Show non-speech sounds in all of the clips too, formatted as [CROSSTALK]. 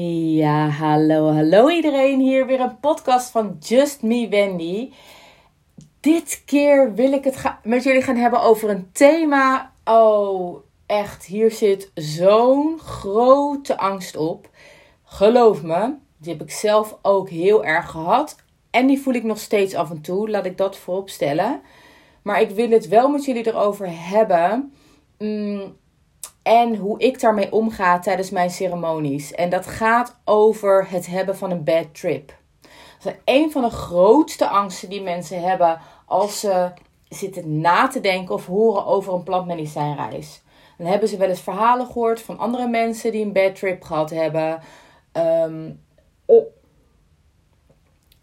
Ja, hallo, hallo iedereen. Hier weer een podcast van Just Me Wendy. Dit keer wil ik het met jullie gaan hebben over een thema. Oh, echt, hier zit zo'n grote angst op. Geloof me, die heb ik zelf ook heel erg gehad. En die voel ik nog steeds af en toe, laat ik dat voorop stellen. Maar ik wil het wel met jullie erover hebben. Mm, en hoe ik daarmee omga tijdens mijn ceremonies. En dat gaat over het hebben van een bad trip. Dat is een van de grootste angsten die mensen hebben als ze zitten na te denken of horen over een plantmedicijnreis. Dan hebben ze wel eens verhalen gehoord van andere mensen die een bad trip gehad hebben. Ehm,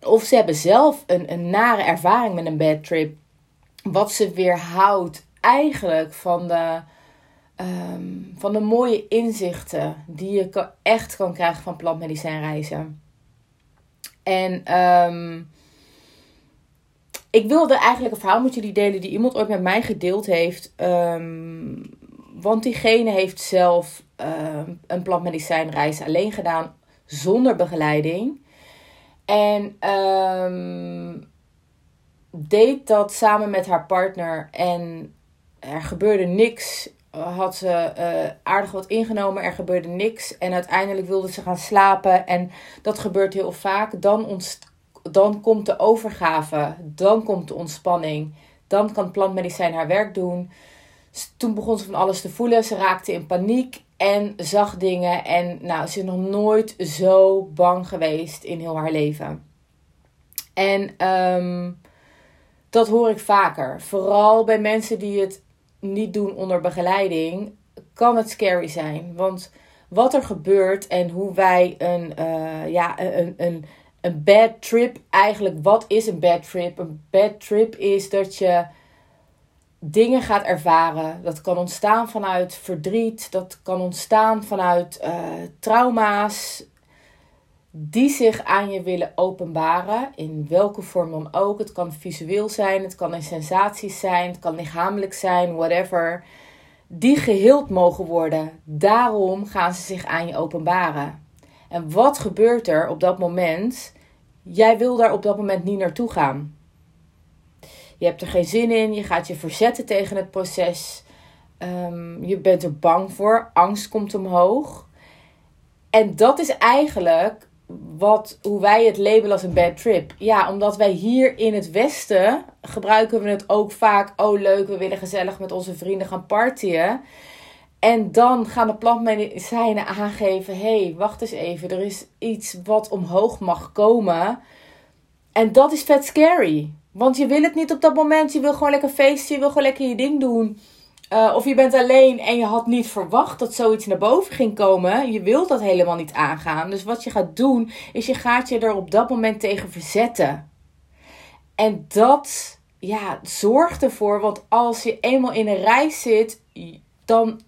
of ze hebben zelf een, een nare ervaring met een bad trip. Wat ze weerhoudt eigenlijk van de, ehm, van de mooie inzichten die je echt kan krijgen van plantmedicijnreizen. En um, ik wilde eigenlijk een verhaal met jullie delen die iemand ooit met mij gedeeld heeft. Um, want diegene heeft zelf een plantmedicijnreis alleen gedaan zonder begeleiding. En deed dat samen met haar partner. En er gebeurde niks. Had ze uh, aardig wat ingenomen, er gebeurde niks. En uiteindelijk wilde ze gaan slapen. En dat gebeurt heel vaak. Dan, dan komt de overgave. Dan komt de ontspanning. Dan kan plantmedicijn haar werk doen. Toen begon ze van alles te voelen. Ze raakte in paniek en zag dingen. En nou, ze is nog nooit zo bang geweest in heel haar leven. En um, dat hoor ik vaker. Vooral bij mensen die het niet doen onder begeleiding, kan het scary zijn. Want wat er gebeurt en hoe wij een, uh, ja, een, een, een bad trip eigenlijk. Wat is een bad trip? Een bad trip is dat je dingen gaat ervaren. Dat kan ontstaan vanuit verdriet, dat kan ontstaan vanuit uh, trauma's die zich aan je willen openbaren, in welke vorm dan ook. Het kan visueel zijn, het kan in sensaties zijn, het kan lichamelijk zijn, whatever. Die geheeld mogen worden. Daarom gaan ze zich aan je openbaren. En wat gebeurt er op dat moment? Jij wil daar op dat moment niet naartoe gaan. Je hebt er geen zin in, je gaat je verzetten tegen het proces. Um, je bent er bang voor, angst komt omhoog. En dat is eigenlijk wat, hoe wij het labelen als een bad trip. Ja, omdat wij hier in het Westen gebruiken we het ook vaak. Oh, leuk, we willen gezellig met onze vrienden gaan partyen. En dan gaan de plantmedicijnen aangeven: hé, hey, wacht eens even, er is iets wat omhoog mag komen. En dat is vet scary. Want je wil het niet op dat moment. Je wil gewoon lekker feesten. Je wil gewoon lekker je ding doen. Uh, of je bent alleen en je had niet verwacht dat zoiets naar boven ging komen. Je wilt dat helemaal niet aangaan. Dus wat je gaat doen, is je gaat je er op dat moment tegen verzetten. En dat ja, zorgt ervoor, want als je eenmaal in een reis zit, dan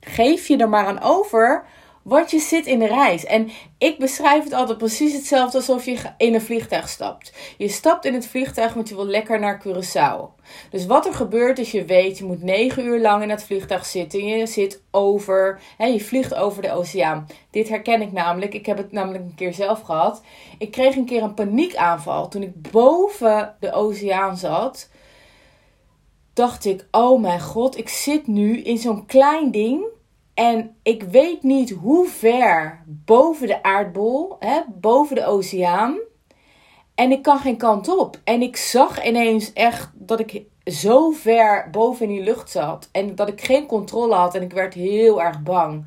geef je er maar aan over want je zit in de reis. En ik beschrijf het altijd precies hetzelfde alsof je in een vliegtuig stapt. Je stapt in het vliegtuig, want je wil lekker naar Curaçao. Dus wat er gebeurt is, je weet, je moet negen uur lang in het vliegtuig zitten. Je zit over, hè, je vliegt over de oceaan. Dit herken ik namelijk. Ik heb het namelijk een keer zelf gehad. Ik kreeg een keer een paniekaanval toen ik boven de oceaan zat. Dacht ik, oh mijn god, ik zit nu in zo'n klein ding en ik weet niet hoe ver boven de aardbol, hè, boven de oceaan. En ik kan geen kant op. En ik zag ineens echt dat ik zo ver boven in die lucht zat. En dat ik geen controle had. En ik werd heel erg bang.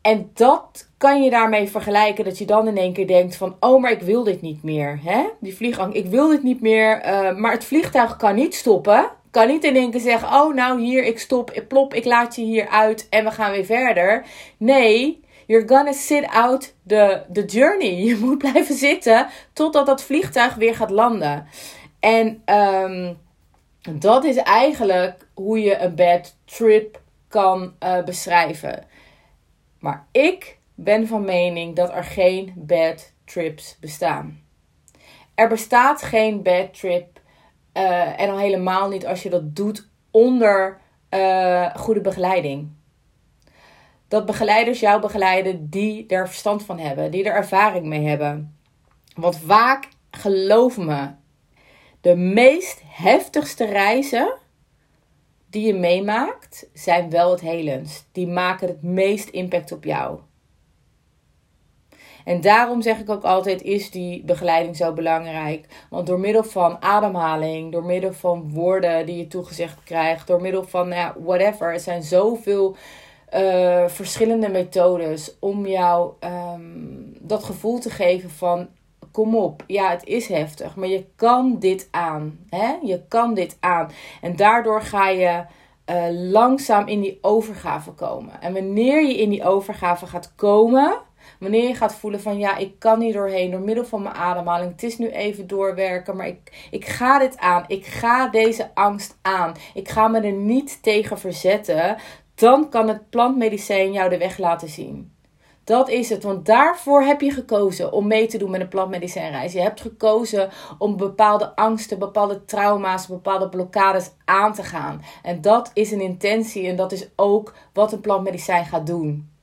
En dat kan je daarmee vergelijken. Dat je dan in één keer denkt van... Oh, maar ik wil dit niet meer. Hè? Die vliegangst. Ik wil dit niet meer. Uh, maar het vliegtuig kan niet stoppen kan niet in één keer zeggen: Oh, nou hier, ik stop, ik plop, ik laat je hier uit en we gaan weer verder. Nee, you're gonna sit out the, the journey. [LAUGHS] Je moet blijven zitten totdat dat vliegtuig weer gaat landen. En um, dat is eigenlijk hoe je een bad trip kan uh, beschrijven. Maar ik ben van mening dat er geen bad trips bestaan. Er bestaat geen bad trip uh, en al helemaal niet als je dat doet onder uh, goede begeleiding. dat begeleiders jou begeleiden die er verstand van hebben, die er ervaring mee hebben. Want vaak, geloof me, de meest heftigste reizen die je meemaakt, zijn wel het helendst. Die maken het meest impact op jou. En daarom zeg ik ook altijd: is die begeleiding zo belangrijk? Want door middel van ademhaling, door middel van woorden die je toegezegd krijgt, door middel van nou ja, whatever, er zijn zoveel uh, verschillende methodes om jou um, dat gevoel te geven van kom op, ja, het is heftig, maar je kan dit aan. Hè? Je kan dit aan. En daardoor ga je uh, langzaam in die overgave komen. En wanneer je in die overgave gaat komen, wanneer je gaat voelen van ja, ik kan hier doorheen door middel van mijn ademhaling. Het is nu even doorwerken, maar ik, ik ga dit aan. Ik ga deze angst aan. Ik ga me er niet tegen verzetten. Dan kan het plantmedicijn jou de weg laten zien. Dat is het, want daarvoor heb je gekozen om mee te doen met een plantmedicijnreis. Je hebt gekozen om bepaalde angsten, bepaalde trauma's, bepaalde blokkades aan te gaan. En dat is een intentie en dat is ook wat een plantmedicijn gaat doen.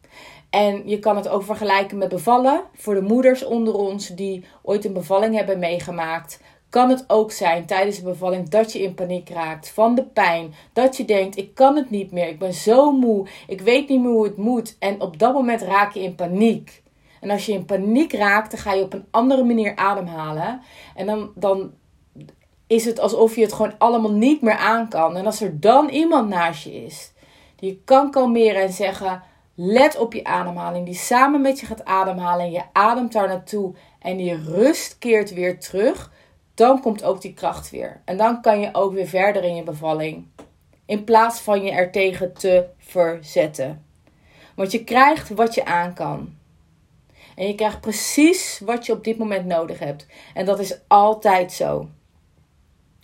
En je kan het ook vergelijken met bevallen. Voor de moeders onder ons die ooit een bevalling hebben meegemaakt, kan het ook zijn tijdens de bevalling dat je in paniek raakt van de pijn. Dat je denkt: ik kan het niet meer, ik ben zo moe, ik weet niet meer hoe het moet. En op dat moment raak je in paniek. En als je in paniek raakt, dan ga je op een andere manier ademhalen. En dan, dan is het alsof je het gewoon allemaal niet meer aan kan. En als er dan iemand naast je is die kan kalmeren en zeggen Let op je ademhaling, die samen met je gaat ademhalen en je ademt daar naartoe en die rust keert weer terug. Dan komt ook die kracht weer. En dan kan je ook weer verder in je bevalling. In plaats van je er tegen te verzetten. Want je krijgt wat je aan kan. En je krijgt precies wat je op dit moment nodig hebt. En dat is altijd zo.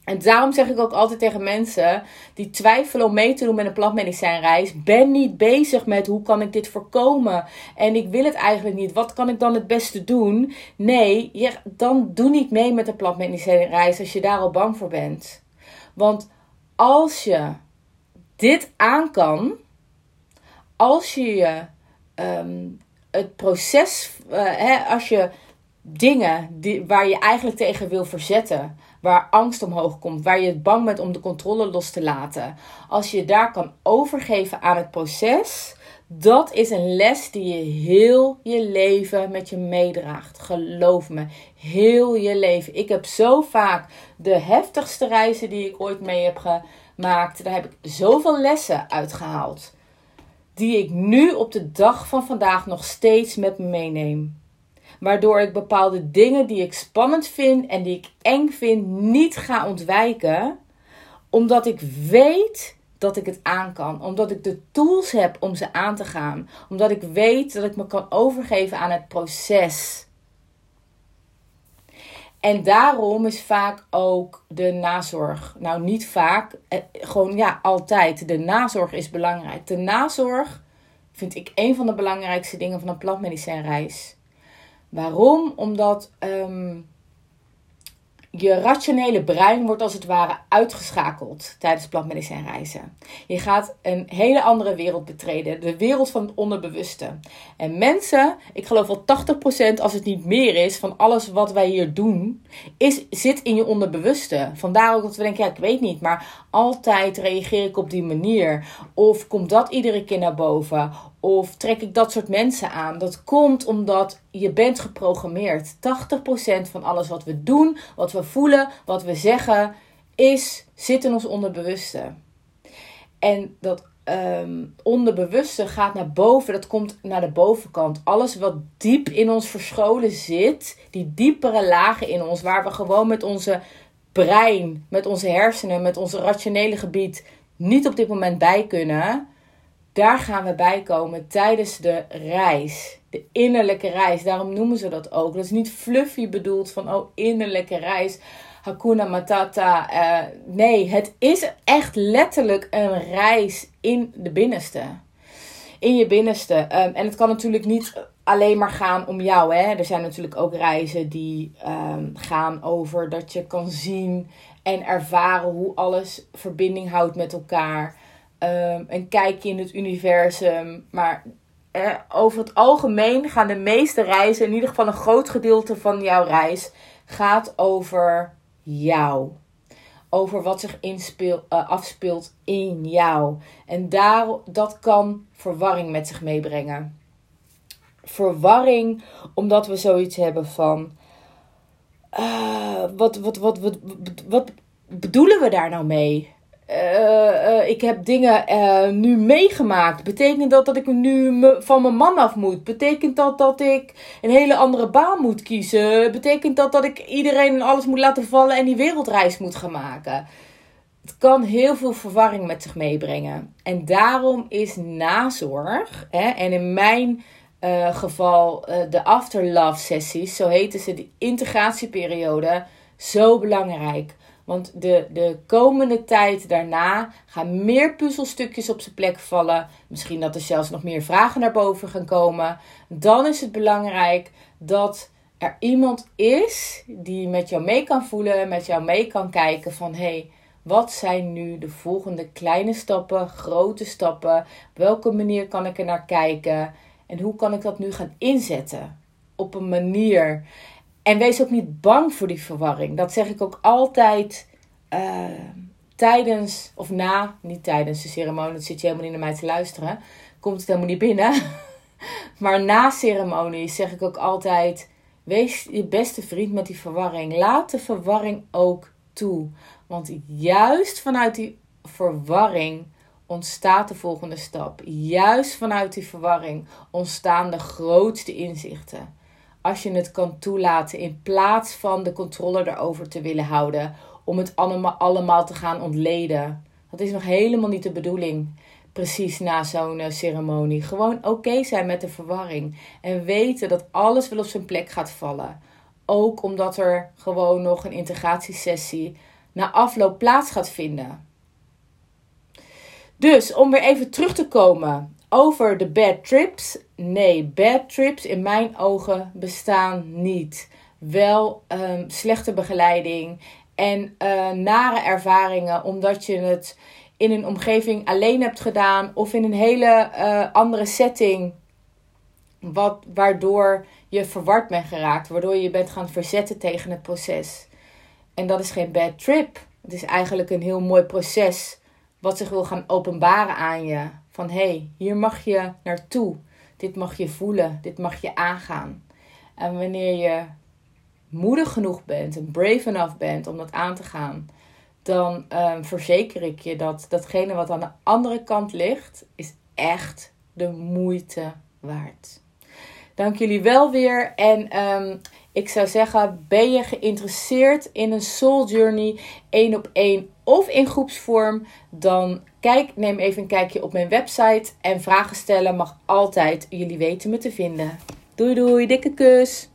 En daarom zeg ik ook altijd tegen mensen die twijfelen om mee te doen met een plantmedicijnreis: ben niet bezig met hoe kan ik dit voorkomen en ik wil het eigenlijk niet. Wat kan ik dan het beste doen? Nee, je, dan doe niet mee met de plantmedicijnreis als je daar al bang voor bent. Want als je dit aan kan, als je ehm, het proces, uh, hè, als je dingen die, waar je eigenlijk tegen wil verzetten waar angst omhoog komt, waar je bang bent om de controle los te laten. Als je daar kan overgeven aan het proces, dat is een les die je heel je leven met je meedraagt. Geloof me, heel je leven. Ik heb zo vaak de heftigste reizen die ik ooit mee heb gemaakt, daar heb ik zoveel lessen uitgehaald. Die ik nu op de dag van vandaag nog steeds met me meeneem. Waardoor ik bepaalde dingen die ik spannend vind en die ik eng vind niet ga ontwijken. Omdat ik weet dat ik het aan kan. Omdat ik de tools heb om ze aan te gaan. Omdat ik weet dat ik me kan overgeven aan het proces. En daarom is vaak ook de nazorg. Nou, niet vaak, eh, gewoon ja, altijd. De nazorg is belangrijk. De nazorg vind ik een van de belangrijkste dingen van een plantmedicijnreis. Waarom? Omdat ehm, je rationele brein wordt als het ware uitgeschakeld tijdens plantmedicijnreizen. Je gaat een hele andere wereld betreden, de wereld van het onderbewuste. En mensen, ik geloof wel 80% als het niet meer is van alles wat wij hier doen, is, zit in je onderbewuste. Vandaar ook dat we denken, ja ik weet niet, maar altijd reageer ik op die manier. Of komt dat iedere keer naar boven? Of trek ik dat soort mensen aan? Dat komt omdat je bent geprogrammeerd. 80% van alles wat we doen, wat we voelen, wat we zeggen, is, zit in ons onderbewuste. En dat um, onderbewuste gaat naar boven, dat komt naar de bovenkant. Alles wat diep in ons verscholen zit, die diepere lagen in ons, waar we gewoon met onze brein, met onze hersenen, met ons rationele gebied niet op dit moment bij kunnen daar gaan we bij komen tijdens de reis. De innerlijke reis. Daarom noemen ze dat ook. Dat is niet fluffy bedoeld van oh innerlijke reis. Hakuna Matata. Uh, nee, het is echt letterlijk een reis in de binnenste. In je binnenste. Um, en het kan natuurlijk niet alleen maar gaan om jou. Hè? Er zijn natuurlijk ook reizen die um, gaan over dat je kan zien en ervaren hoe alles verbinding houdt met elkaar. Um, een kijkje in het universum. Maar eh, over het algemeen gaan de meeste reizen, in ieder geval een groot gedeelte van jouw reis, gaat over jou. Over wat zich inspeel, uh, afspeelt in jou. En daar, dat kan verwarring met zich meebrengen. Verwarring omdat we zoiets hebben van. Uh, wat, wat, wat, wat, wat bedoelen we daar nou mee? Uh, uh, ik heb dingen uh, nu meegemaakt. Betekent dat dat ik nu van mijn man af moet? Betekent dat dat ik een hele andere baan moet kiezen? Betekent dat dat ik iedereen alles moet laten vallen en die wereldreis moet gaan maken? Het kan heel veel verwarring met zich meebrengen. En daarom is nazorg, hè, en in mijn geval de afterlove sessies, zo heten ze, die integratieperiode, zo belangrijk. Want de, de komende tijd daarna gaan meer puzzelstukjes op zijn plek vallen. Misschien dat er zelfs nog meer vragen naar boven gaan komen. Dan is het belangrijk dat er iemand is die met jou mee kan voelen, met jou mee kan kijken van hé, hey, wat zijn nu de volgende kleine stappen, grote stappen? Op welke manier kan ik er naar kijken? En hoe kan ik dat nu gaan inzetten? Op een manier. En wees ook niet bang voor die verwarring. Dat zeg ik ook altijd uh, tijdens of na, niet tijdens de ceremonie, dat zit je helemaal niet naar mij te luisteren, komt het helemaal niet binnen. [LAUGHS] maar na ceremonie zeg ik ook altijd: wees je beste vriend met die verwarring. Laat de verwarring ook toe. Want juist vanuit die verwarring ontstaat de volgende stap. Juist vanuit die verwarring ontstaan de grootste inzichten als je het kan toelaten in plaats van de controle erover te willen houden om het allemaal, te gaan ontleden. Dat is nog helemaal niet de bedoeling. Precies na zo'n eh, ceremonie. Gewoon oké zijn met de verwarring. En weten dat alles wel op zijn plek gaat vallen. Ook omdat er gewoon nog een integratiesessie na afloop plaats gaat vinden. Dus om weer even terug te komen over de bad trips. Nee, bad trips in mijn ogen bestaan niet. Wel um, slechte begeleiding en uh, nare ervaringen omdat je het in een omgeving alleen hebt gedaan of in een hele uh, andere setting. Wat, waardoor je verward bent geraakt, waardoor je bent gaan verzetten tegen het proces. En dat is geen bad trip. Het is eigenlijk een heel mooi proces wat zich wil gaan openbaren aan je. Van hé, hey, hier mag je naartoe. Dit mag je voelen. Dit mag je aangaan. En wanneer je moedig genoeg bent en brave enough bent om dat aan te gaan, dan um, verzeker ik je dat datgene wat aan de andere kant ligt, is echt de moeite waard. Dank jullie wel weer. En um, ik zou zeggen, ben je geïnteresseerd in een soul journey één op één of in groepsvorm, dan kijk, neem even een kijkje op mijn website. En vragen stellen mag altijd. Jullie weten me te vinden. Doei doei, dikke kus.